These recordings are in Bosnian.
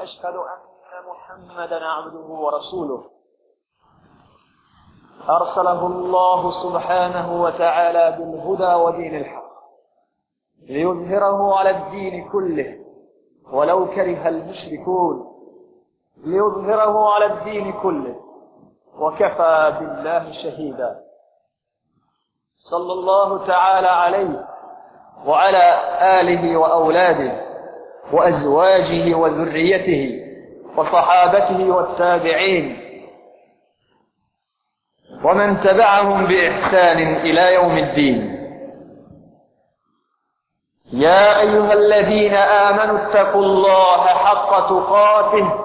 وأشهد أن محمدا عبده ورسوله. أرسله الله سبحانه وتعالى بالهدى ودين الحق ليظهره على الدين كله ولو كره المشركون ليظهره على الدين كله وكفى بالله شهيدا. صلى الله تعالى عليه وعلى آله وأولاده وأزواجه وذريته وصحابته والتابعين ومن تبعهم بإحسان إلى يوم الدين. يا أيها الذين آمنوا اتقوا الله حق تقاته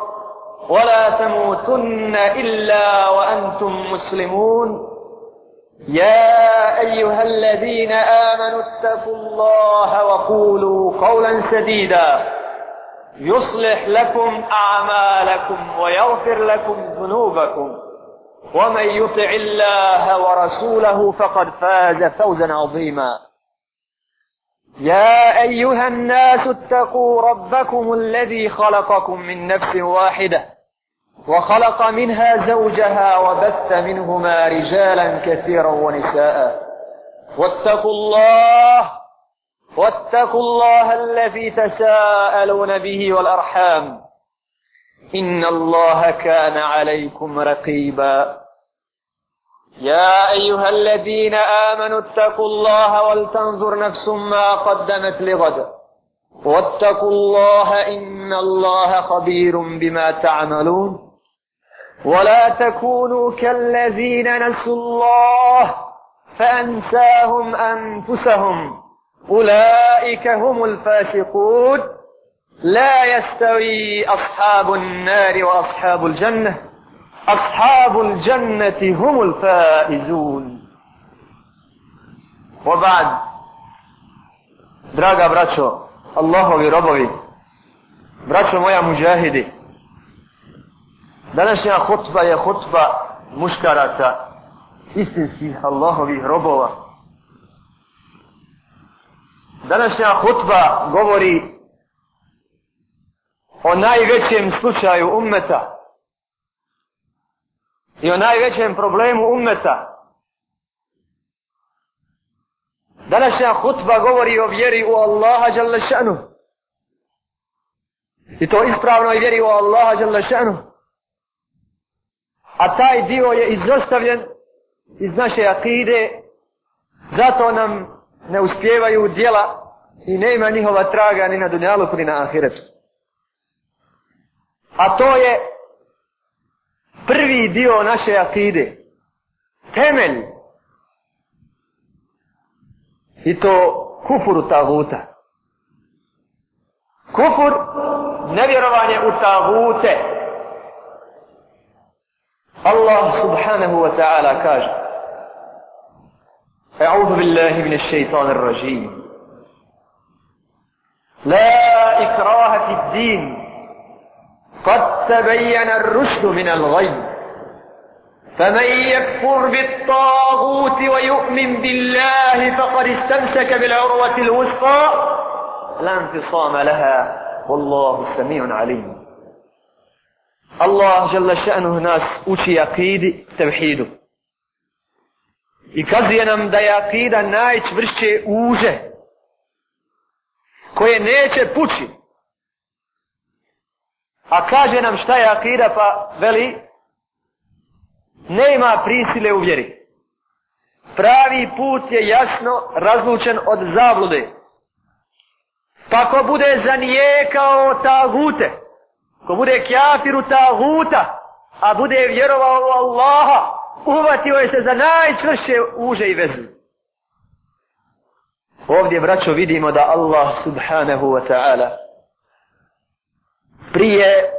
ولا تموتن إلا وأنتم مسلمون. يا أيها الذين آمنوا اتقوا الله وقولوا قولا سديدا. يصلح لكم أعمالكم ويغفر لكم ذنوبكم. ومن يطع الله ورسوله فقد فاز فوزا عظيما. يا أيها الناس اتقوا ربكم الذي خلقكم من نفس واحدة. وخلق منها زوجها وبث منهما رجالا كثيرا ونساء. واتقوا الله واتقوا الله الذي تساءلون به والأرحام. إن الله كان عليكم رقيبا. يا أيها الذين آمنوا اتقوا الله ولتنظر نفس ما قدمت لغد. واتقوا الله إن الله خبير بما تعملون. ولا تكونوا كالذين نسوا الله فأنساهم أنفسهم. أولئك هم الفاسقون. لا يستوي أصحاب النار وأصحاب الجنة. أصحاب الجنة هم الفائزون. وبعد دراغا براتشو الله robovi, braćo moja muđahidi, današnja hutba je hutba muškaraca, istinskih Allahovih robova. Današnja hutba govori o najvećem slučaju ummeta i o najvećem problemu ummeta. Današnja hutba govori o vjeri u Allaha Đalešanu. šanu. I to ispravnoj vjeri u Allaha Đalešanu. šanu. A taj dio je izostavljen iz naše akide, zato nam ne uspjevaju dijela i nema njihova traga ni na dunjalu ni na ahiretu. A to je prvi dio naše akide. Temelj. I to kufuru taguta. Kufur, nevjerovanje u tagute. Subhanahu wa ta'ala kaže أعوذ بالله من الشيطان الرجيم. لا إكراه في الدين. قد تبين الرشد من الغي. فمن يكفر بالطاغوت ويؤمن بالله فقد استمسك بالعروة الوثقى. لا انفصام لها. والله سميع عليم. Allah žele še'nu nas uči akidi tevhidu. I kazuje nam da je akida najčvršće uže koje neće pući. A kaže nam šta je akida pa veli ne ima prisile u vjeri. Pravi put je jasno razlučen od zablude. Pa ko bude zanijekao tagute, gute, ko bude kjafiru taguta, a bude vjerovao u Allaha, uvatio je se za najčvrše uže i vezu. Ovdje, braćo, vidimo da Allah subhanahu wa ta'ala prije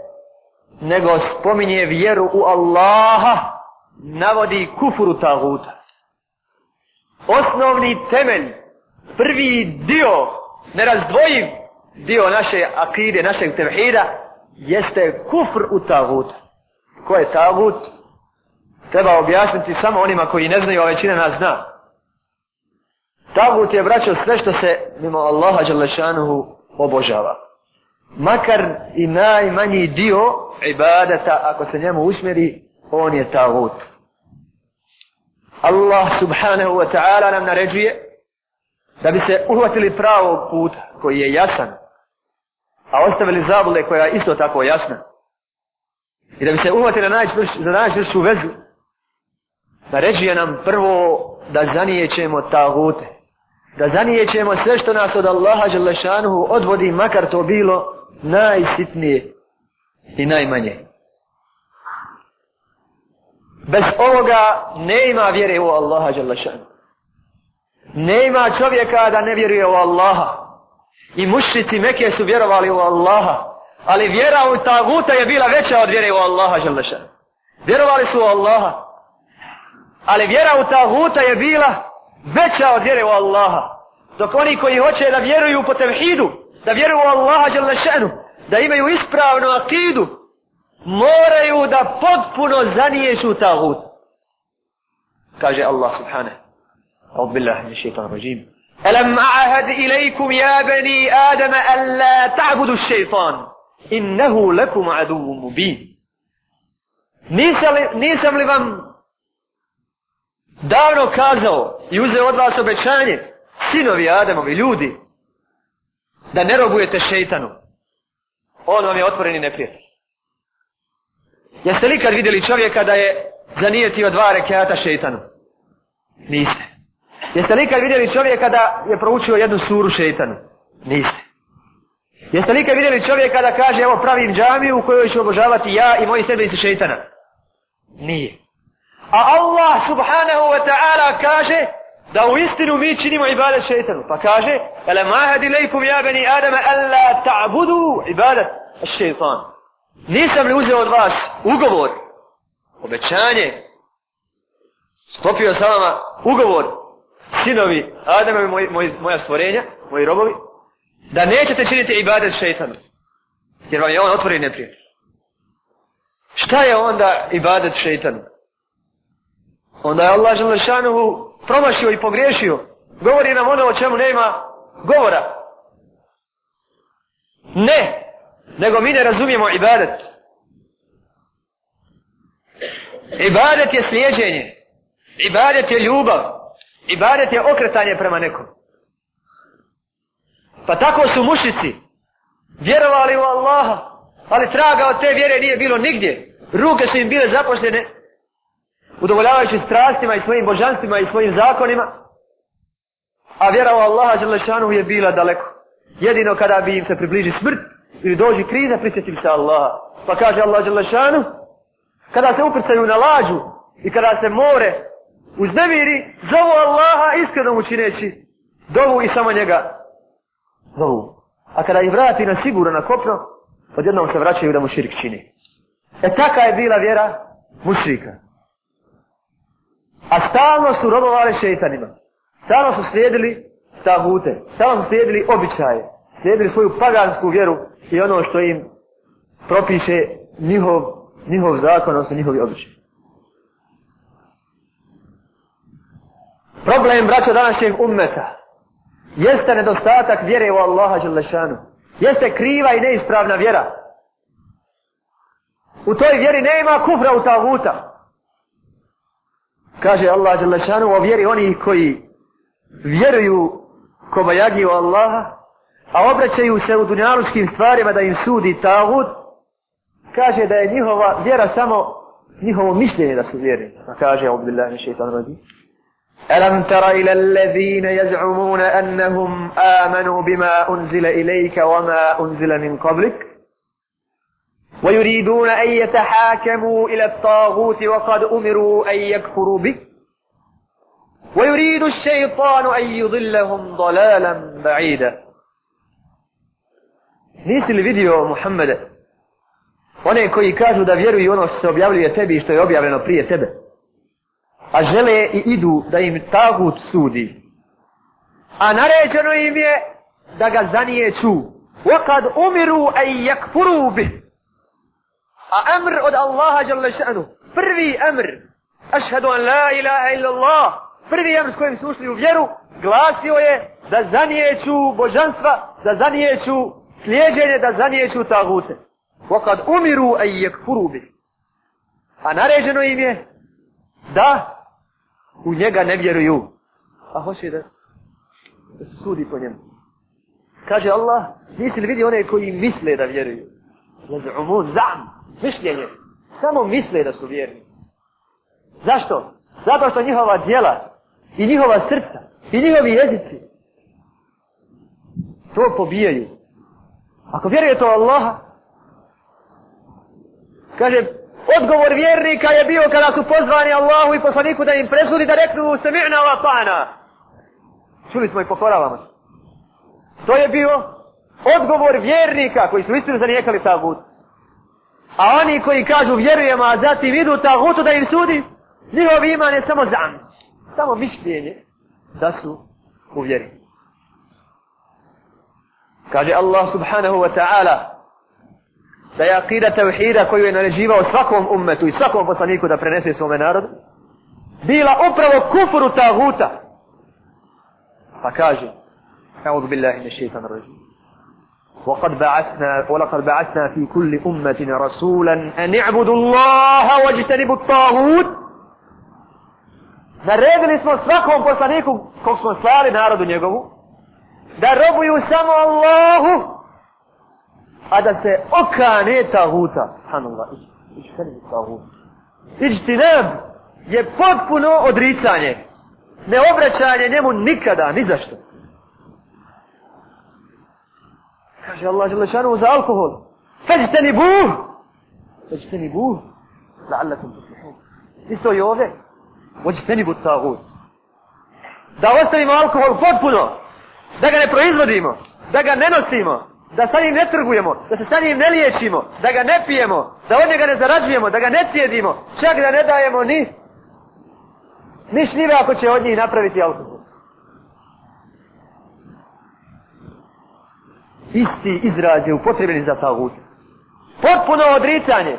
nego spominje vjeru u Allaha, navodi kufuru taguta. Osnovni temelj, prvi dio, nerazdvojiv dio naše akide, našeg tevhida, jeste kufr u taguta. Ko je tagut? Treba objasniti samo onima koji ne znaju, a većina nas zna. Tagut je, vraćao sve što se mimo Allaha Đalešanuhu obožava. makar i najmanji dio ibadeta, ako se njemu usmjeri, on je tagut. Allah subhanahu wa ta'ala nam naređuje da bi se uhvatili pravog puta koji je jasan, a ostavili zabule koja je isto tako jasna. I da bi se uhvatili na za najčvršću vezu, naređuje nam prvo da zanijećemo tagute. Da zanijećemo sve što nas od Allaha Đelešanuhu odvodi, makar to bilo najsitnije i najmanje. Bez ovoga ne ima vjere u Allaha Đelešanuhu. Ne ima čovjeka da ne vjeruje u Allaha. I mušnici Mekije su vjerovali u Allaha. Ali vjera u taguta je bila veća od vjere u Allaha. Želeša. Vjerovali su u Allaha. Ali vjera u taguta je bila veća od vjere u Allaha. Dok oni koji hoće da vjeruju po tevhidu, da vjeruju u Allaha Želešenu, da imaju ispravnu akidu, moraju da potpuno zaniješu taguta. Kaže Allah subhanahu. Aubillah, nešajtan rajim. ألم أعهد إليكم يا بني آدم ألا تعبدوا الشيطان إنه لكم عدو مبين nisam li vam davno kazao i uzeo od vas obećanje, sinovi Adamovi, ljudi, da ne robujete šeitanu. On vam je otvoreni neprijatelj. Jeste li kad vidjeli čovjeka da je zanijetio dva rekiata šeitanu? Niste. Jeste li ikad vidjeli čovjeka da je proučio jednu suru šeitanu? Niste. Jeste li ikad vidjeli čovjeka da kaže evo pravim džamiju u kojoj ću obožavati ja i moji sedmici šeitana? Nije. A Allah subhanahu wa ta'ala kaže da u istinu mi činimo ibadet šeitanu. Pa kaže, ele mahadi lejkum ja beni Adama alla ta'budu ibadet šeitan. Nisam li uzeo od vas ugovor, obećanje, sklopio sa vama ugovor, sinovi Adama i moj, moj, moja stvorenja, moji robovi, da nećete činiti ibadet šeitanu. Jer vam je on otvori neprijatelj. Šta je onda ibadet šeitanu? onda je Allah Želešanuhu promašio i pogriješio. Govori nam ono o čemu nema govora. Ne, nego mi ne razumijemo ibadet. Ibadet je slijeđenje. Ibadet je ljubav. Ibadet je okretanje prema nekom. Pa tako su mušici vjerovali u Allaha, ali traga od te vjere nije bilo nigdje. Ruke su im bile zapošljene, udovoljavajući strastima i svojim božanstvima i svojim zakonima, a vjera u Allaha Đelešanu je bila daleko. Jedino kada bi im se približi smrt ili dođi kriza, prisjetim se Allaha. Pa kaže Allah Đelešanu, kada se uprcaju na lađu i kada se more uznemiri, zovu Allaha iskreno mu čineći dovu i samo njega zovu. A kada ih vrati na sigurno na kopno, odjednom se vraćaju da mu širik čini. E taka je bila vjera mušrika. A stalno su robovali šeitanima. Stalno su slijedili tabute. Stalno su slijedili običaje. Slijedili svoju pagansku vjeru i ono što im propiše njihov, njihov zakon, odnosno njihovi običaje. Problem braća današnjeg ummeta jeste nedostatak vjere u Allaha Đelešanu. Jeste kriva i neispravna vjera. U toj vjeri nema kufra u taguta. Kaže Allah Đelešanu o vjeri onih koji vjeruju ko u Allaha, a obraćaju se u dunjaluškim stvarima da im sudi tagut, kaže da je njihova vjera samo njihovo mišljenje da su vjerni. A kaže, abu šeitan radi. ألم تر إلى الذين يزعمون أنهم آمنوا بما أنزل إليك وما أنزل من قبلك ويريدون أن يتحاكموا إلى الطاغوت وقد أمروا أن يكفروا به ويريد الشيطان أن يضلهم ضلالا بعيدا Nisi li vidio Muhammede? One koji kažu da vjeruju ono što se objavljuje tebi i što je objavljeno prije tebe. A žele i idu da im tagut sudi. A naređeno im je da ga zanijeću. وَقَدْ أُمِرُوا أَنْ يَكْفُرُوا بِهِ A amr od Allaha jalla ša'nu. Prvi amr. Ašhadu an la ilaha illa Allah. Prvi amr s kojim su ušli u vjeru, glasio je da zanijeću božanstva, da zanijeću slijeđenje da zanijeću tagute. Wakad umiru a yakfuru bi. A naređeno im je da u njega ne vjeruju. A hoće da, da se sudi po njemu. Kaže Allah, nisi li vidi one koji misle da vjeruju? Zazumun, zam, mišljenje. Samo misle da su vjerni. Zašto? Zato što njihova djela i njihova srca i njihovi jezici to pobijaju. Ako vjeruje to Allaha, kaže, odgovor vjernika je bio kada su pozvani Allahu i poslaniku da im presudi da reknu sami'na wa ta'na. Čuli smo i pokoravamo se. To je bio odgovor vjernika koji su istinu zanijekali tagut. A oni koji kažu vjerujemo, a zatim idu tagutu da im sudi, njihov iman je samo zam. Samo mišljenje da su u vjeri. Kaže Allah subhanahu wa ta'ala da je akida tevhida koju je naređivao svakom ummetu i svakom poslaniku da prenese svome narodu bila upravo kufru taguta. Pa kaže أعوذ بالله من الشيطان الرجيم وقد بعثنا ولقد بعثنا في كل أمة رسولا أن اعبدوا الله واجتنبوا الطاغوت Naredili smo svakom poslaniku kog smo slali narodu njegovu da robuju samo Allahu a da se okane taguta. subhanallah iđtinab je potpuno odricanje. Ne obraćanje njemu nikada ni zašto kaže Allah Želešanu za alkohol. Feđteni buh. Feđteni buh. La'allakum tuflihun. Isto i ovdje. Vođteni bu tagut. da ostavimo alkohol potpuno. Da ga ne proizvodimo. Da ga ne nosimo da sa njim ne trgujemo, da se sa njim ne liječimo, da ga ne pijemo, da od njega ne zarađujemo, da ga ne cijedimo, čak da ne dajemo ni ni šljive ako će od njih napraviti alkohol. Isti izraz je upotrebeni za ta. Potpuno odricanje.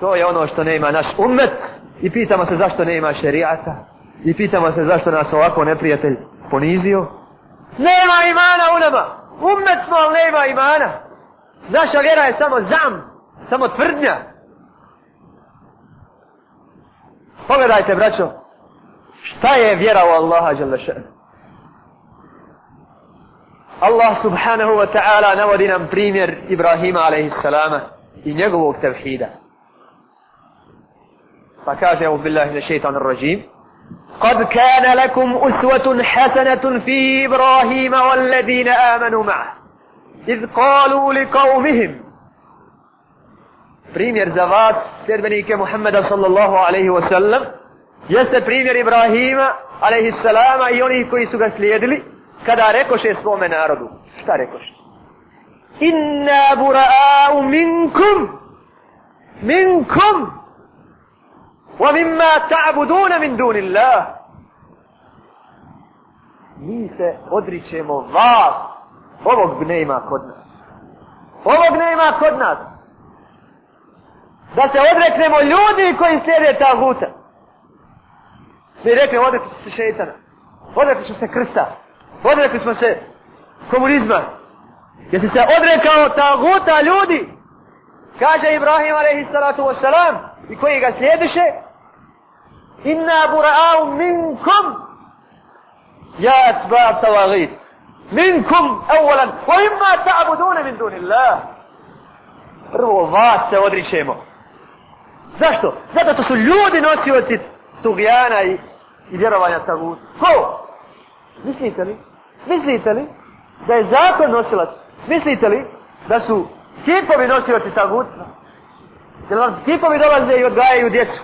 To je ono što ne ima naš umet i pitamo se zašto ne ima šerijata i pitamo se zašto nas ovako neprijatelj ponizio. Nema imana u nama. Umet smo, ali nema imana. Naša vjera je samo zam, samo tvrdnja. Pogledajte, braćo, šta je vjera u Allaha Đalešan? Allah subhanahu wa ta'ala navodi nam primjer Ibrahima alaihissalama i njegovog tevhida. Pa kaže, u billahi na šeitan rajim, قد كان لكم أسوة حسنة في إبراهيم والذين آمنوا معه إذ قالوا لقومهم primjer za vas, sljedbenike Muhammeda sallallahu alaihi wasallam, jeste primjer Ibrahima alaihi salama i onih koji su ga slijedili, kada rekoše svome narodu. Šta rekoše? Inna bura'au minkum, minkum, ومما تعبدون من دون الله mi se odričemo vas ovog nema kod nas ovog nema kod nas da se odreknemo ljudi koji slijede ta huta mi rekli odrekli se šeitana odrekli smo se krsta odrekli smo se komunizma jesi se odrekao ta huta ljudi kaže Ibrahim alaihi salatu wasalam i koji ga slijediše inna bura'au minkum ja atba' tawagit minkum awalan wa imma ta'budun min dunillah prvo vas se odričemo zašto? zato što su ljudi nosioci tugijana i, i vjerovanja tagut ko? mislite li? mislite li da je zakon nosilac mislite li da su kipovi nosioci tagutstva? jer vam kipovi dolaze i odgajaju djecu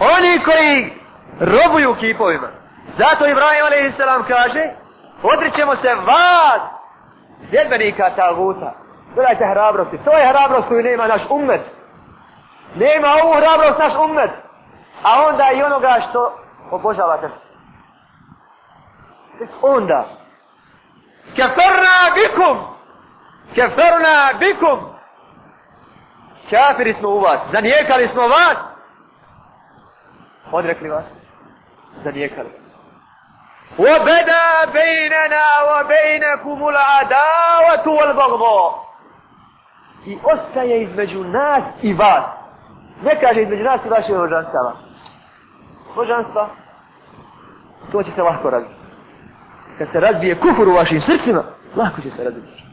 Oni koji robuju kipovima. Zato Ibrahim a.s. kaže, odrićemo se vas, djedbenika taguta. Gledajte hrabrosti. To je hrabrost koju nema naš umet. Nema ovu hrabrost naš umet. A onda i onoga što obožavate. Onda. Keferna bikum. Keferna bikum. Kafiri smo u vas. Zanijekali smo vas odrekli vas, zanijekali vas. وبدا بيننا وبينكم العداوة والبغضاء i ostaje između nas i vas. Ne kaže između nas i vaše božanstava. Božanstva, to će se lahko razbiti. Kad se razbije kufur u vašim srcima, lahko će se razbiti.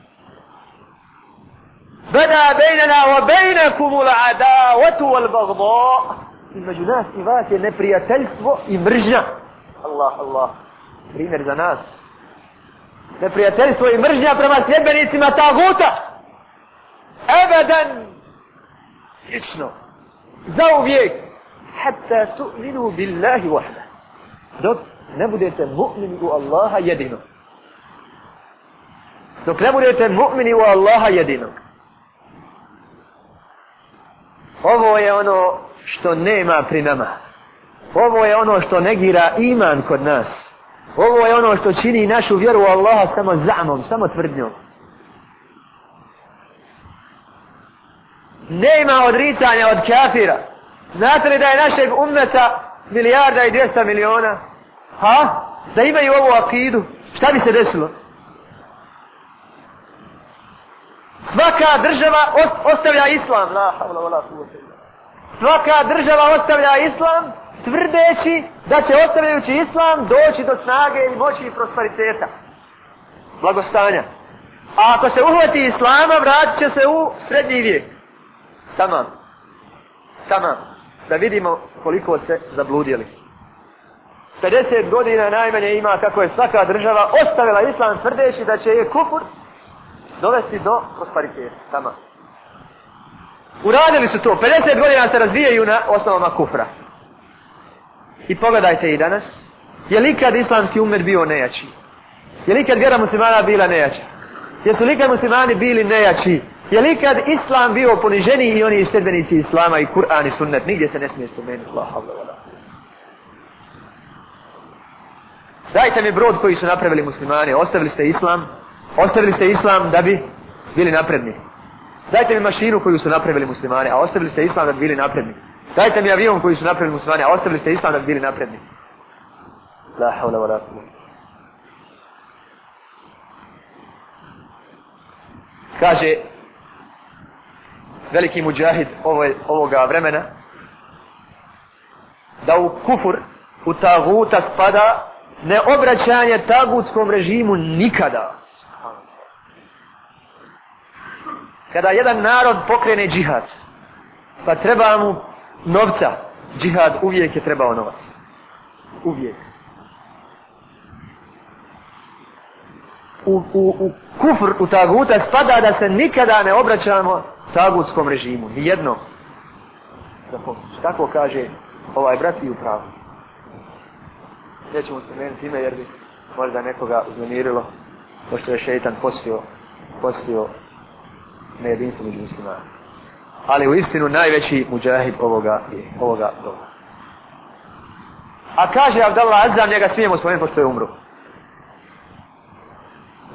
Bejnakum ul adawatu wal bagda. Između nas i vas je neprijateljstvo i mržnja. Allah, Allah. Primjer za nas. Neprijateljstvo i mržnja prema sljedbenicima taguta. Ebedan. Vječno. Za uvijek. Hatta tu'minu billahi wahda. Dok ne budete mu'mini u Allaha jedino. Dok ne budete mu'mini u Allaha jedino. Ovo je ono što nema pri nama. Ovo je ono što negira iman kod nas. Ovo je ono što čini našu vjeru u Allaha samo zamom, samo tvrdnjom. Nema odricanja od kafira. Znate li da je našeg ummeta milijarda i dvijesta miliona? Ha? Da imaju ovu akidu? Šta bi se desilo? Svaka država ostavlja islam. La havla wala Svaka država ostavlja islam tvrdeći da će ostavljajući islam doći do snage i moći i prosperiteta. Blagostanja. A ako se uhvati islama, vratit će se u srednji vijek. Tamam. Tamam. Da vidimo koliko ste zabludili. 50 godina najmanje ima kako je svaka država ostavila islam tvrdeći da će je kufur dovesti do prosperiteta. Tamam. Uradili su to. 50 godina se razvijaju na osnovama kufra. I pogledajte i danas. Je li ikad islamski umet bio nejači? Je li ikad vjera muslimana bila nejača? Jesu li ikad muslimani bili nejači? Je li ikad islam bio poniženi i oni istedbenici islama i Kur'an i sunnet? Nigdje se ne smije spomenuti. Dajte mi brod koji su napravili muslimani. Ostavili ste islam. Ostavili ste islam da bi bili napredni. Dajte mi mašinu koju su napravili muslimani, a ostavili ste islam da bi bili napredni. Dajte mi avion koji su napravili muslimani, a ostavili ste islam da bi bili napredni. La hawla wa la Kaže veliki muđahid ovoga vremena da u kufur, u taguta spada neobraćanje tagutskom režimu nikada. Kada jedan narod pokrene džihad, pa treba mu novca, džihad uvijek je trebao novac. Uvijek. U, u, u kufr, u taguta spada da se nikada ne obraćamo tagutskom režimu. Nijedno. Tako kaže ovaj brat i upravo. Nećemo spomenuti ime jer bi možda nekoga uznemirilo pošto je šeitan postio, postio nejedinstvo među muslimana. Ali u istinu najveći muđahid ovoga je ovoga doba. A kaže Abdallah Azam, njega smijemo spomenuti pošto je umru.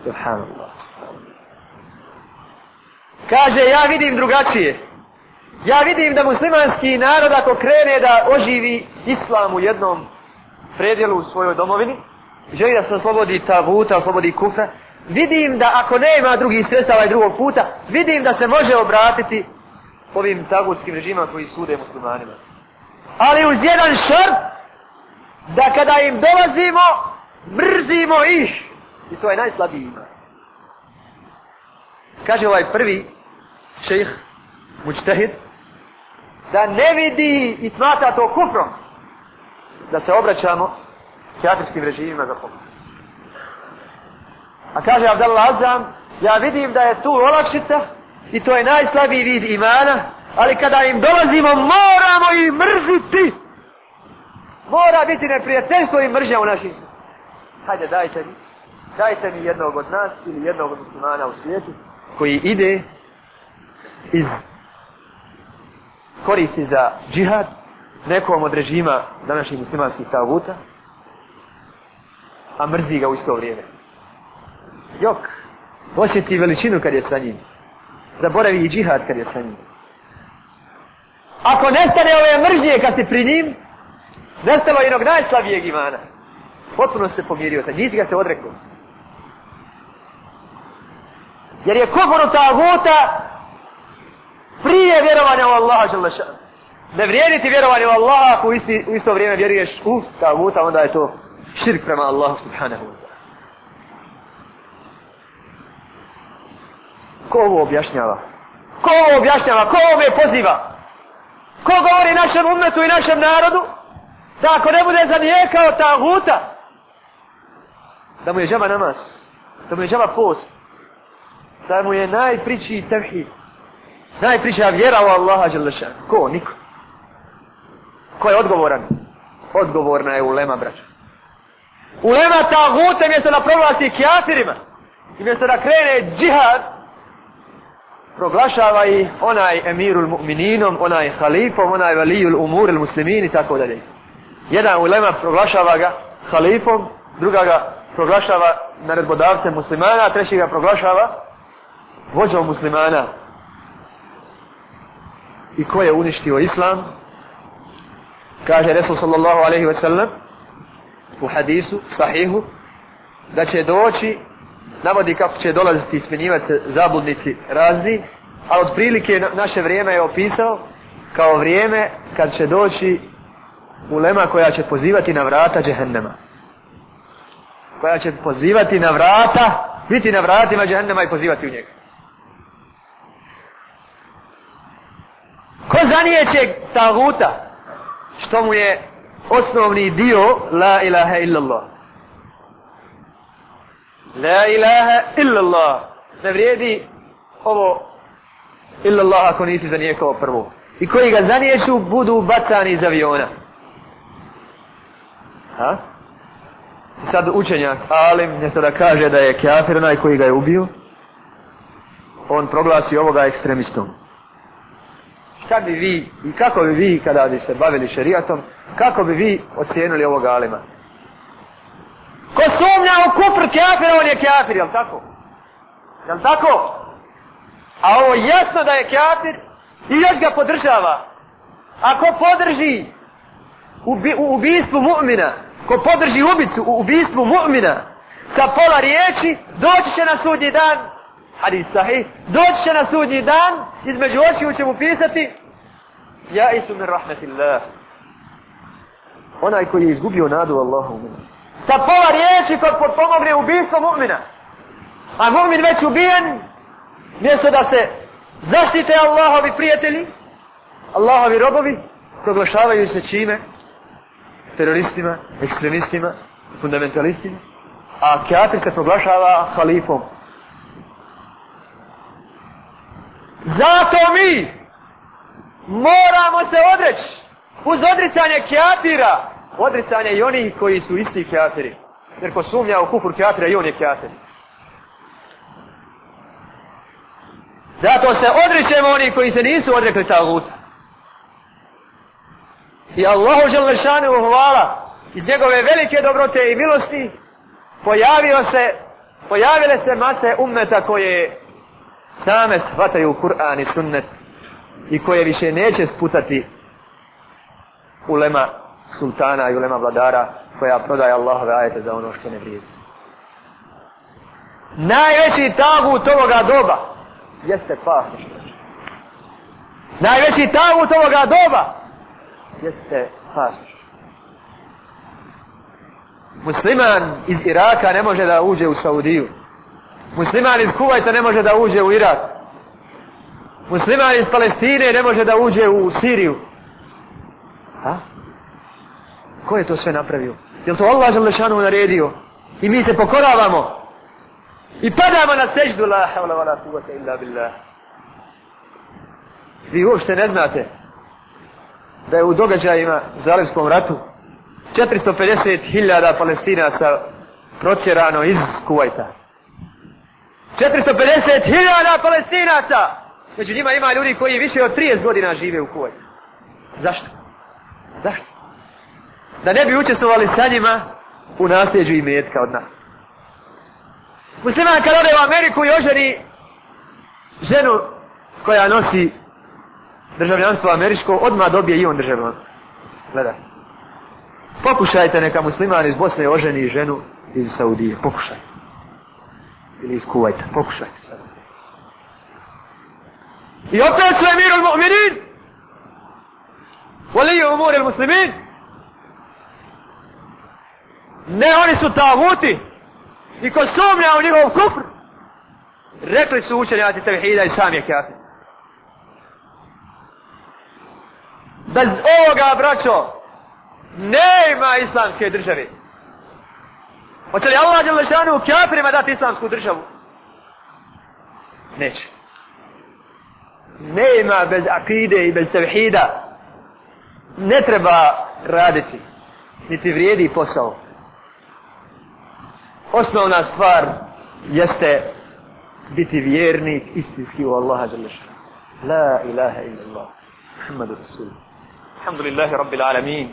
Subhanallah, subhanallah. Kaže, ja vidim drugačije. Ja vidim da muslimanski narod ako krene da oživi islam u jednom predjelu u svojoj domovini, želi da se oslobodi tabuta, oslobodi kufra, vidim da ako nema drugih sredstava i drugog puta, vidim da se može obratiti ovim tagutskim režima koji sude muslimanima. Ali uz jedan šart, da kada im dolazimo, mrzimo ih. I to je najslabiji iman. Kaže ovaj prvi šejh, mučtehid, da ne vidi i smata to kufrom, da se obraćamo kafirskim režimima za pomoć. A kaže Abdallah Azam, ja vidim da je tu olakšica i to je najslabiji vid imana, ali kada im dolazimo moramo ih mrziti. Mora biti neprijateljstvo i mržnja u našim Hajde, dajte mi. Dajte mi jednog od nas ili jednog od muslimana u svijetu koji ide iz koristi za džihad nekom od režima današnjih muslimanskih tavuta, a mrzi ga u isto vrijeme. Jok, osjeti veličinu kad je sa njim. Zaboravi i džihad kad je sa njim. Ako nestane ove mržnje kad si pri njim, nestalo jednog najslabijeg imana. Potpuno se pomirio sa, nisi ga se odrekao. Jer je kufur u taguta prije vjerovanja u Allaha želeša. Ne vrijedi ti vjerovanje u Allaha ako u, isti, u isto vrijeme vjeruješ u taguta, onda je to širk prema Allahu subhanahu wa ta'ala. Ko ovo objašnjava? Ko ovo objašnjava? Ko ovo me poziva? Ko govori našem umetu i našem narodu? Da ako ne bude zanijekao taguta, da mu je džaba namaz, da mu je džaba post, da mu je najpriči tevhid, najpriča vjera u Allaha Đelešan. Ko? Niko. Ko je odgovoran? Odgovorna je ulema, braćo. Ulema taguta mjesto da provlasti kjafirima i mjesto da krene džihad, proglašava i onaj emirul mu'mininom, onaj halifom, onaj valijul umuril muslimin i tako dalje. Jedan ulema proglašava ga halifom, druga ga proglašava naredbodavcem muslimana, treći ga proglašava vođom muslimana. I ko je uništio islam? Kaže Resul sallallahu alaihi wa sallam u hadisu, sahihu, da će doći, navodi kako će dolaziti i smenjivati zabudnici razni, ali od prilike naše vrijeme je opisao kao vrijeme kad će doći ulema koja će pozivati na vrata džehennema. Koja će pozivati na vrata, biti na vratima džehennema i pozivati u njega. Ko zanijeće taguta? Što mu je osnovni dio la ilaha illallah. La ilaha illallah. Ne vrijedi ovo illallah ako nisi zanijekao prvo. I koji ga zanijeću budu bacani iz aviona. Ha? I sad učenjak Alim ne sada kaže da je kafir onaj koji ga je ubio, on proglasi ovoga ekstremistom. Šta bi vi i kako bi vi kada bi se bavili šerijatom, kako bi vi ocijenili ovog Alima? Ko sumnja u kufr kafir, on je kafir, jel tako? Jel tako? A ovo jasno da je kafir i još ga podržava. Ako podrži ubi, u ubistvu mu'mina, ko podrži ubicu u ubistvu mu'mina sa pola riječi, doći će na sudnji dan, hadis sahih, doći će na sudnji dan, između očiju će mu pisati, ja isu min rahmetillah. Onaj koji je izgubio nadu Allahu u milosti. Sa pola riječi kod potpomogne ubijstvo mu'mina. A mu'min već ubijen, mjesto da se zaštite Allahovi prijatelji, Allahovi robovi, proglašavaju se čime? Teroristima, ekstremistima, fundamentalistima. A kjafir se proglašava halifom. Zato mi moramo se odreći uz odricanje kjafira, odricanje i onih koji su isti kjafiri. Jer ko sumnja u kufur kjafira i on je kjafir. Zato se odričemo oni koji se nisu odrekli taguta. I Allahu Đalešanu hvala iz njegove velike dobrote i milosti pojavio se, pojavile se mase ummeta koje same shvataju Kur'an i sunnet i koje više neće sputati ulema sultana i ulema vladara koja prodaje Allahove ajete za ono što ne vrijedi. Najveći tagut ovoga doba jeste pasoš. Najveći tagut ovoga doba jeste pasoš. Musliman iz Iraka ne može da uđe u Saudiju. Musliman iz Kuvajta ne može da uđe u Irak. Musliman iz Palestine ne može da uđe u Siriju. Ha? Ko je to sve napravio? Je li to Allah Želešanu naredio? I mi se pokoravamo. I padamo na seždu la havla wa la kuvata illa billah. Vi uopšte ne znate da je u događajima Zalivskom ratu 450.000 palestinaca procjerano iz Kuvajta. 450.000 palestinaca! Među njima ima ljudi koji više od 30 godina žive u Kuvajtu. Zašto? Zašto? Da ne bi učestvovali sa njima u nasljeđu i metka od nas. Musliman kad ode u Ameriku i oženi ženu koja nosi državljanstvo američko, odmah dobije i on državljanstvo. Gledaj. Pokušajte neka musliman iz Bosne oženi ženu iz Saudije. Pokušajte. Ili iz Kuvajta. Pokušajte sad. I opet su emirul mu'minin. Waliju umur il muslimin. Ne, oni su taguti. I ko sumnja u njihov kufr. Rekli su učenjaci tevhida i sam je kafir. Bez ovoga, braćo, nema islamske države. Hoće li Allah Đelešanu kafirima dati islamsku državu? Neće. Nema bez akide i bez tevhida. Ne treba raditi. Niti vrijedi posao. Osnovna stvar jeste biti vjernik istinski u Allaha Đelešanu. La ilaha illa Allah. Muhammadu Rasulullah. Alhamdulillahi Rabbil Alamin.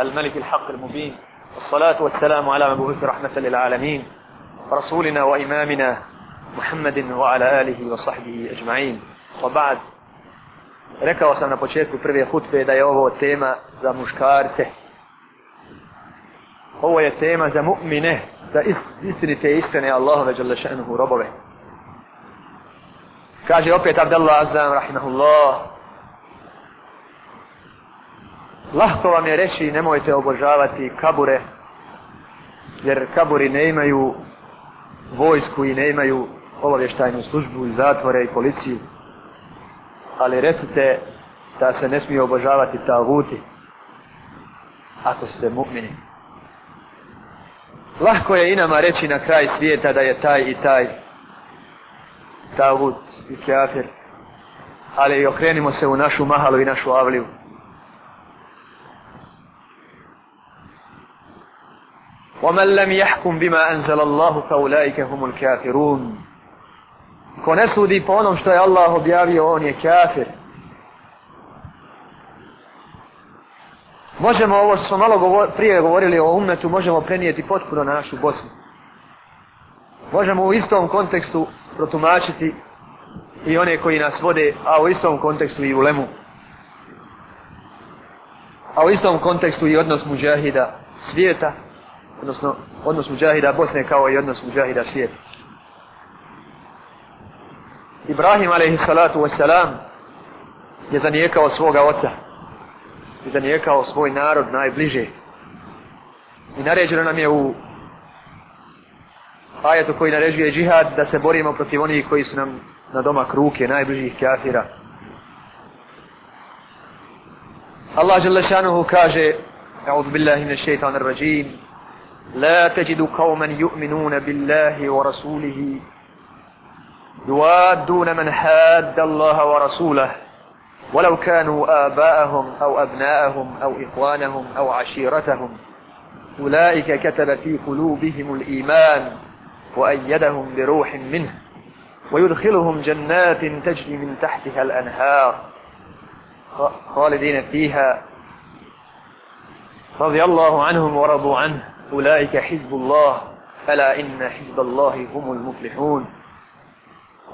الملك الحق المبين والصلاة والسلام على مبعوث رحمة للعالمين رسولنا وإمامنا محمد وعلى آله وصحبه أجمعين وبعد Rekao sam na početku prve hutbe da je ovo tema za muškarce. Ovo je tema za mu'mine, za istinite iskrene Allahove Đalešanuhu robove. Kaže opet Abdallah Azam, rahimahullah, Lahko vam je reći nemojte obožavati kabure, jer kaburi ne imaju vojsku i ne imaju obavještajnu službu i zatvore i policiju. Ali recite da se ne smije obožavati taguti ako ste mu'mini. Lahko je i nama reći na kraj svijeta da je taj i taj tagut i kafir. Ali okrenimo se u našu mahalu i našu avliju. ومن لم يحكم بما أنزل الله فأولئك هم الكافرون ko ne sudi po onom što je Allah objavio, on je kafir. Možemo, ovo što smo malo govor, prije govorili o umetu, možemo prenijeti potpuno na našu Bosnu. Možemo u istom kontekstu protumačiti i one koji nas vode, a u istom kontekstu i u Lemu. A u istom kontekstu i odnos muđahida svijeta, odnosno odnos muđahida Bosne kao i odnos muđahida svijeta. Ibrahim alaihi salatu wassalam je zanijekao svoga oca je zanijekao svoj narod najbliže i naređeno nam je u ajetu koji naređuje džihad da se borimo protiv onih koji su nam na domak ruke najbližih kafira Allah žele šanuhu kaže أعوذ بالله من الشيطان الرجيم لا تجد قوما يؤمنون بالله ورسوله يوادون من حاد الله ورسوله ولو كانوا آباءهم أو أبناءهم أو إخوانهم أو عشيرتهم أولئك كتب في قلوبهم الإيمان وأيدهم بروح منه ويدخلهم جنات تجري من تحتها الأنهار. خالدين فيها. رضي الله عنهم ورضوا عنه. أولئك حزب الله. ألا إن حزب الله هم المفلحون.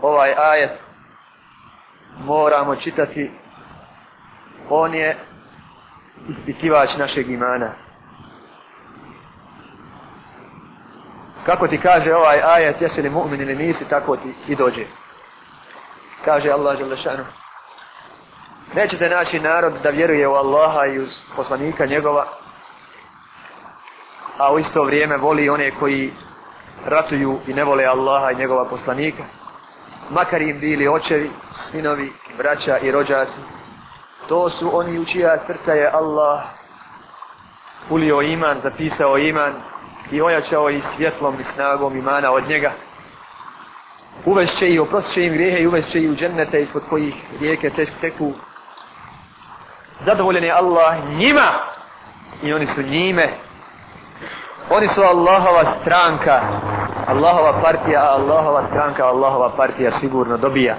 Ovaj ajet moramo čitati on je ispitivač našeg imana kako ti kaže ovaj ajet jesi li mu'min ili nisi tako ti i dođe kaže Allah Želešanu. nećete naći narod da vjeruje u Allaha i uz poslanika njegova a u isto vrijeme voli one koji ratuju i ne vole Allaha i njegova poslanika, makar im bili očevi, sinovi, braća i rođaci. To su oni u čija srca je Allah ulio iman, zapisao iman i ojačao i svjetlom i snagom imana od njega. Uvešće i oprostit im grijehe i uvešće i u džennete ispod kojih rijeke teku. Zadovoljen je Allah njima i oni su njime Oni su Allahova stranka, Allahova partija, a Allahova stranka, Allahova partija sigurno dobija.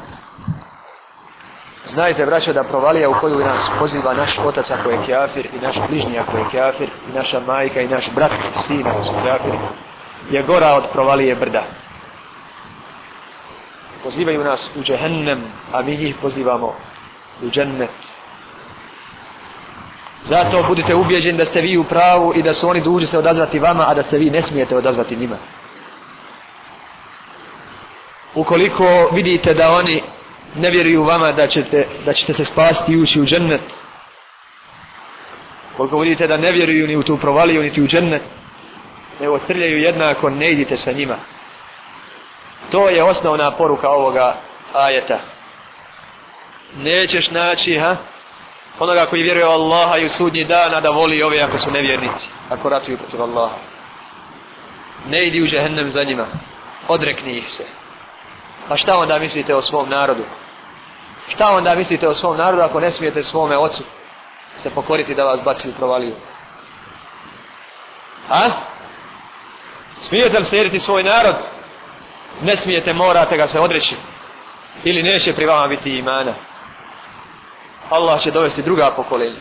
Znajte, braćo, da provalija u koju nas poziva naš otac ako je kjafir i naš bližnji ako je kjafir i naša majka i naš brat i sin ako su kjafiri, je gora od provalije brda. Pozivaju nas u džehennem, a mi njih pozivamo u džennet. Zato budite ubjeđeni da ste vi u pravu i da su oni duži se odazvati vama, a da se vi ne smijete odazvati njima. Ukoliko vidite da oni ne vjeruju vama da ćete, da ćete se spasti i ući u džennet, koliko vidite da ne vjeruju ni u tu provaliju, niti u džennet, nego trljaju jednako, ne idite sa njima. To je osnovna poruka ovoga ajeta. Nećeš naći, ha? Onoga koji vjeruje u Allaha i u sudnji dana da voli ove ako su nevjernici, ako ratuju protiv Allaha. Ne idi u džehennem za njima. Odrekni ih se. Pa šta onda mislite o svom narodu? Šta onda mislite o svom narodu ako ne smijete svome ocu se pokoriti da vas baci u provaliju? A? Smijete li slijediti svoj narod? Ne smijete, morate ga se odreći. Ili neće pri vama biti imana. Allah će dovesti druga pokolenja.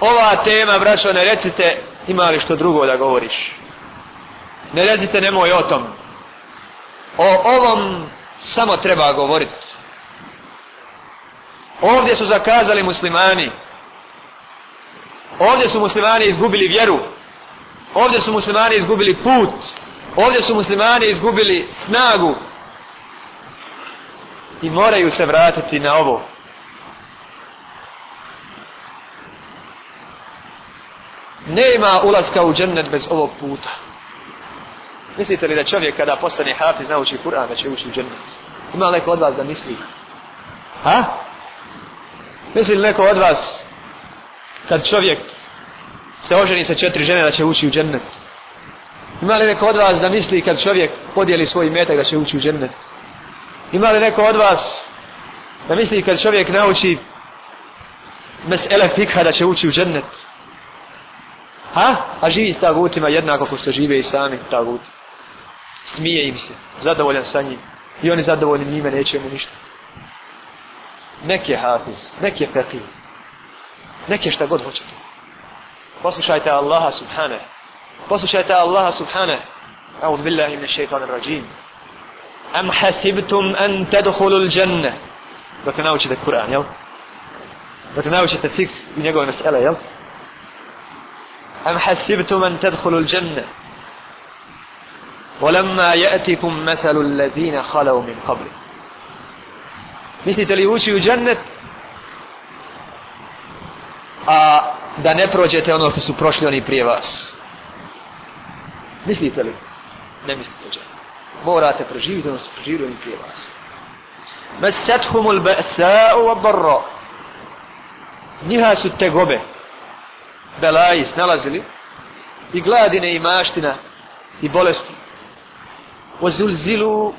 Ova tema, braćo, ne recite ima li što drugo da govoriš. Ne recite nemoj o tom. O ovom samo treba govoriti. Ovdje su zakazali muslimani. Ovdje su muslimani izgubili vjeru. Ovdje su muslimani izgubili put. Ovdje su muslimani izgubili snagu. I moraju se vratiti na ovo. Nema ulaska u džennet bez ovog puta. Mislite li da čovjek kada postane hafiz nauči Kur'an da će ući u džennet? Ima neko od vas da misli? Ha? Misli li neko od vas kad čovjek se oženi sa četiri žene da će ući u džennet? Ima li neko od vas da misli kad čovjek podijeli svoj metak da će ući u džennet? Ima li neko od vas da misli kad čovjek nauči mesele fikha da će ući u džennet? Ha? A živi s tagutima jednako ko što žive i sami taguti. Smije im se, zadovoljan sa njim. I oni zadovoljni njime, neće mu ništa. Nek je hafiz, nek je fekih. Nek je šta god hoćete. Poslušajte Allaha subhane. Poslušajte Allaha subhane. A'udhu billahi min shaitanir rajim. Am hasibtum an tadkhulu al-janna. Dok naučite Kur'an, jel? Dok naučite fik i njegove mesele, jel? Am hasibtum an tadkhulu al-janna. ولما يأتكم مثل الذين خلوا من قبل mislite li ući u džennet a da ne prođete ono što su prošli oni prije vas mislite li ne mislite džennet morate proživiti ono što su proživili oni prije vas mesethum ul ba'sa'u wa barra njiha su te gobe belaji snalazili i gladine i maština i bolesti وزلزلوا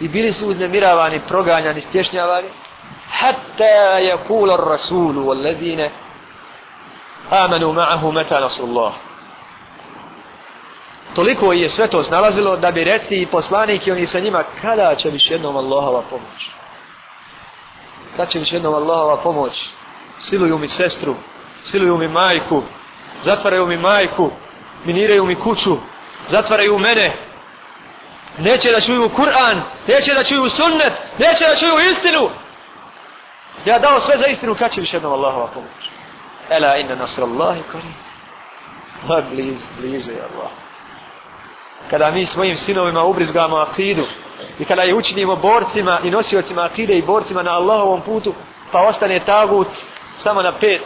i bili su uznemiravani, proganjani, stješnjavani hatta yakula ar-rasul walladine amanu ma'ahu mata nasrullah toliko je sve to snalazilo da bi reci i poslanik i oni sa njima kada će više jednom Allahova pomoć kada će više jednom Allahova pomoć siluju mi sestru siluju mi majku zatvaraju mi majku miniraju mi kuću zatvaraju mene neće da čuju Kur'an, neće da čuju sunnet, neće da čuju istinu. Ja dao sve za istinu, kad će više jednom Allahova pomoć? Ela inna nasr Allahi kori. Ma bliz, blizu je Allah. Kada mi svojim sinovima ubrizgamo akidu i kada je učinimo borcima i nosiocima akide i borcima na Allahovom putu, pa ostane tagut samo na pet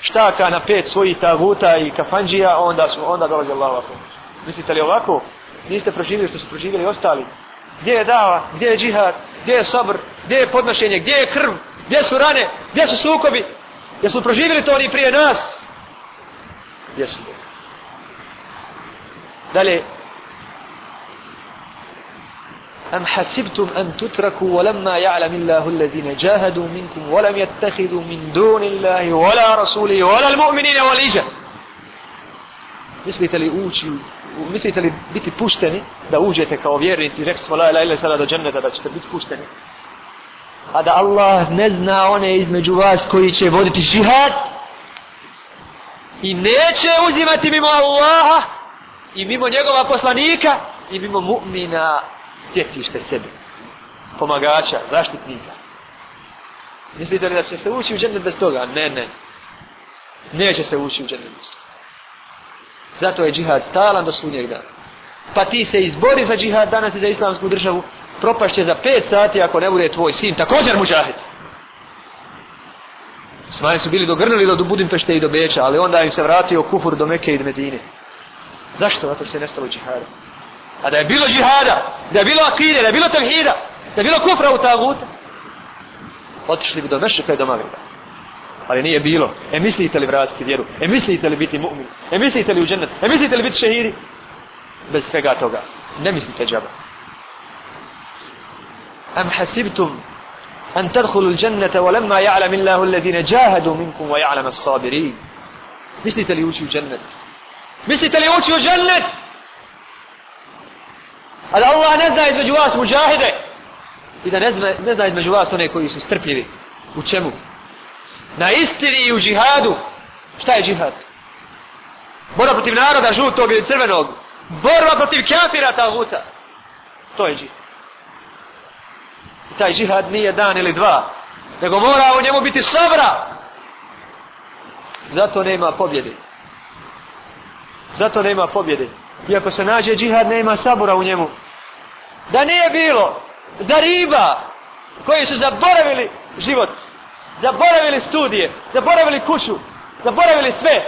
štaka na pet svojih taguta i kafanđija, onda su onda dolazi Allahova pomoć. Mislite li ovako? niste proživjeli što su proživjeli ostali. Gdje je dava, gdje je džihad, gdje je sabr, gdje je podnošenje, gdje je krv, gdje su rane, gdje su sukobi. Gdje su proživjeli to oni prije nas? Gdje su? Dalje. أم حسبتم أن تتركوا ولما يعلم الله الذين جاهدوا منكم ولم يتخذوا من دون الله ولا رسوله ولا المؤمنين والإجا mislite li ući mislite li biti pušteni da uđete kao vjernici rekli smo la ila ila sada do dženneta da ćete biti pušteni a da Allah ne zna one između vas koji će voditi žihad i neće uzimati mimo Allaha i mimo njegova poslanika i mimo mu'mina stjecište sebi pomagača, zaštitnika Mislite li da će se ući u džennet bez toga? Ne, ne. Neće se ući u džennet bez toga. Zato je džihad stalan do sunnjeg dana. Pa ti se izbori za džihad danas i za islamsku državu, propašće za 5 sati ako ne bude tvoj sin, također muđahid. Osmani su bili dogrnuli do Budimpešte i do Beča, ali onda im se vratio kufur do Mekke i do Medine. Zašto? Zato što je nestalo džihada. A da je bilo džihada, da je bilo akide, da je bilo tevhida, da je bilo kufra u taguta, otišli bi do Mešika i do Magreba. Ali nije bilo. E mislite li vratiti vjeru? E mislite li biti mu'min? E mislite li u džennet? E mislite li biti šehiri? Bez svega toga. Ne mislite džaba. Am hasibtum an tadkhulu al-jannata wa lamma ya'lam Allahu alladhina jahadu minkum wa ya'lam as-sabirin. Mislite li ući u džennet? Mislite li ući u džennet? A da Allah ne zna između vas muđahide i da ne zna, ne zna između vas one koji su strpljivi. U čemu? Na istini i u džihadu. Šta je džihad? Borba protiv naroda žutog ili crvenog. Borba protiv kafira taguta. To je džihad. I taj džihad nije dan ili dva. Nego mora u njemu biti sabra. Zato nema pobjede. Zato nema pobjede. Iako se nađe džihad, nema sabora u njemu. Da nije bilo, da riba koji su zaboravili život, zaboravili studije, zaboravili kuću, zaboravili sve,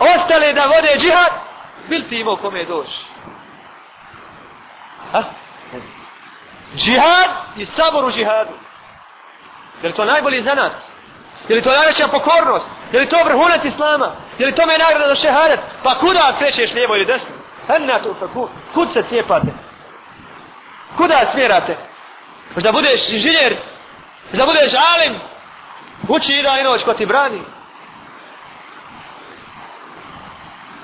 ostali da vode džihad, bil ti imao kome doći? Ha? Džihad i sabor u džihadu. Je li to najbolji zanat? Je li to najveća pokornost? Je li to vrhunac islama? Je li to me nagrada za šehadet? Pa kuda krećeš lijevo ili desno? Henna tu faku. Kud se cijepate? Kuda smjerate? Možda budeš inženjer? Možda budeš alim? Uči i dan i noć ko ti brani.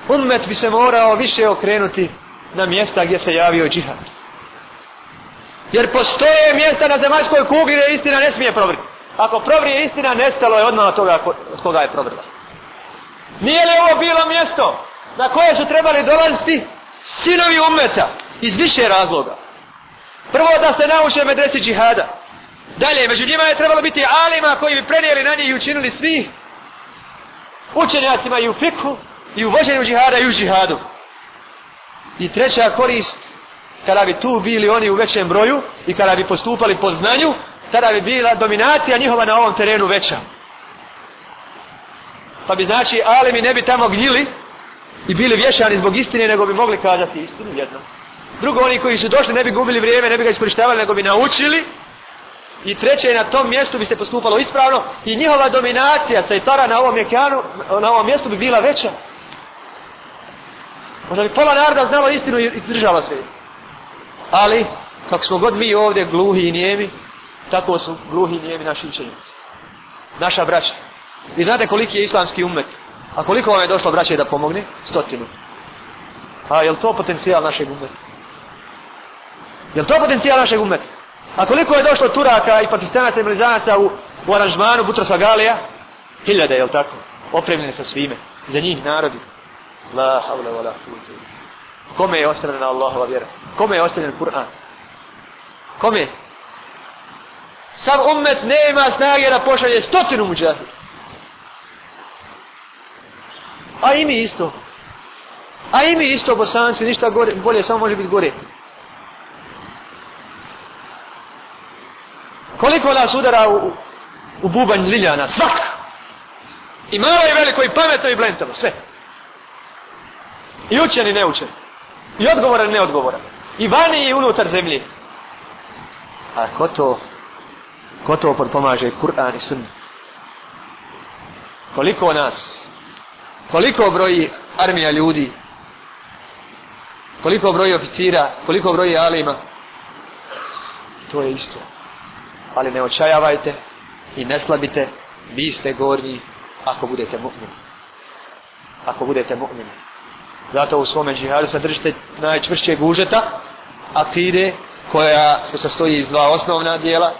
Ummet bi se morao više okrenuti na mjesta gdje se javio džihad. Jer postoje mjesta na zemaljskoj kugli gdje istina ne smije provriti. Ako provrije istina, nestalo je odmah od toga od koga je provrla. Nije li ovo bilo mjesto na koje su trebali dolaziti sinovi umeta iz više razloga? Prvo da se nauče medresi džihada. Dalje, među njima je trebalo biti alima koji bi prenijeli na njih i učinili svi učenjacima i u fiku, i u vođenju džihada i u džihadu. I treća korist, kada bi tu bili oni u većem broju i kada bi postupali po znanju, tada bi bila dominacija njihova na ovom terenu veća. Pa bi znači alimi ne bi tamo gnjili i bili vješani zbog istine, nego bi mogli kazati istinu jedno. Drugo, oni koji su došli ne bi gubili vrijeme, ne bi ga iskoristavali, nego bi naučili. I treće, na tom mjestu bi se postupalo ispravno i njihova dominacija sajtara na ovom, mjekanu, na ovom mjestu bi bila veća. Možda bi pola naroda znalo istinu i držala se. Ali, kako smo god mi ovdje gluhi i nijemi, tako su gluhi i nijemi naši učenjici. Naša braća. Vi znate koliki je islamski umet. A koliko vam je došlo braće da pomogne? Stotinu. A je li to potencijal našeg umeta? Je li to potencijal našeg umeta? A koliko je došlo Turaka i Pakistanaca i Blizanaca u, u aranžmanu Butrosa Galija? Hiljade, je tako? Opremljene sa svime. Za njih narodi. La havla wa la Kome je ostavljena Allahova vjera? Kome je ostavljen Kur'an? Kome? Sam ummet nema snage da pošalje stotinu muđahid. A i mi isto. A i mi isto bosanci, ništa gore, bolje, samo može biti gore. Koliko nas udara u, u bubanj liljana? Svaka! I malo i veliko, i pametno, i blentavo, sve. I učen i neučen. I odgovoran i neodgovoran. I vani i unutar zemlje. A ko to, ko to pomaže Kur'an i sunnet? Koliko nas, koliko broji armija ljudi, koliko broji oficira, koliko broji alima, to je isto. Ali ne očajavajte i ne slabite, vi ste gornji ako budete mu'mini. Ako budete mu'mini. Zato u svome džihadu se držite najčvršćeg užeta, akide koja se sastoji iz dva osnovna dijela,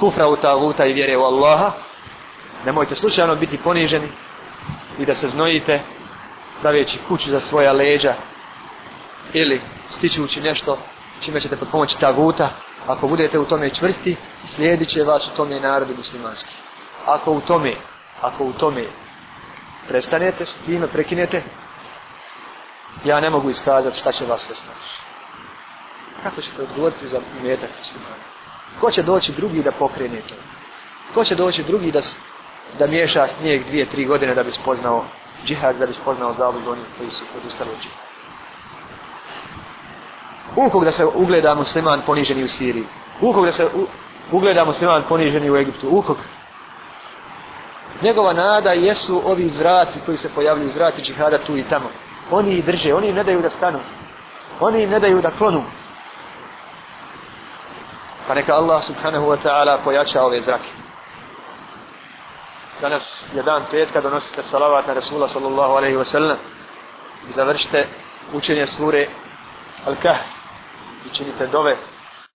kufra u taguta i vjere u Allaha. Nemojte slučajno biti poniženi i da se znojite pravijeći kuću za svoja leđa ili stičući nešto čime ćete pod pomoći taguta. Ako budete u tome čvrsti, slijedit će vas u tome narodi muslimanski. ako u tome, ako u tome prestanete s time, prekinete, ja ne mogu iskazati šta će vas sve staviti. Kako ćete odgovoriti za metak muslimana? Ko će doći drugi da pokrene to? Ko će doći drugi da, da miješa snijeg dvije, tri godine da bi spoznao džihad, da bi spoznao zavod onih koji su odustali od džihad? Ukog da se ugleda musliman poniženi u Siriji? Ukog da se ugleda musliman poniženi u Egiptu? Ukog? Njegova nada jesu ovi zraci koji se pojavljuju, zraci džihada tu i tamo. Oni ih drže, oni im ne daju da stanu. Oni im ne daju da klonu. Pa neka Allah subhanahu wa ta'ala pojača ove zrake. Danas je dan petka, donosite salavat na Rasula sallallahu alaihi wa sallam i završite učenje sure Al-Kahf i činite dove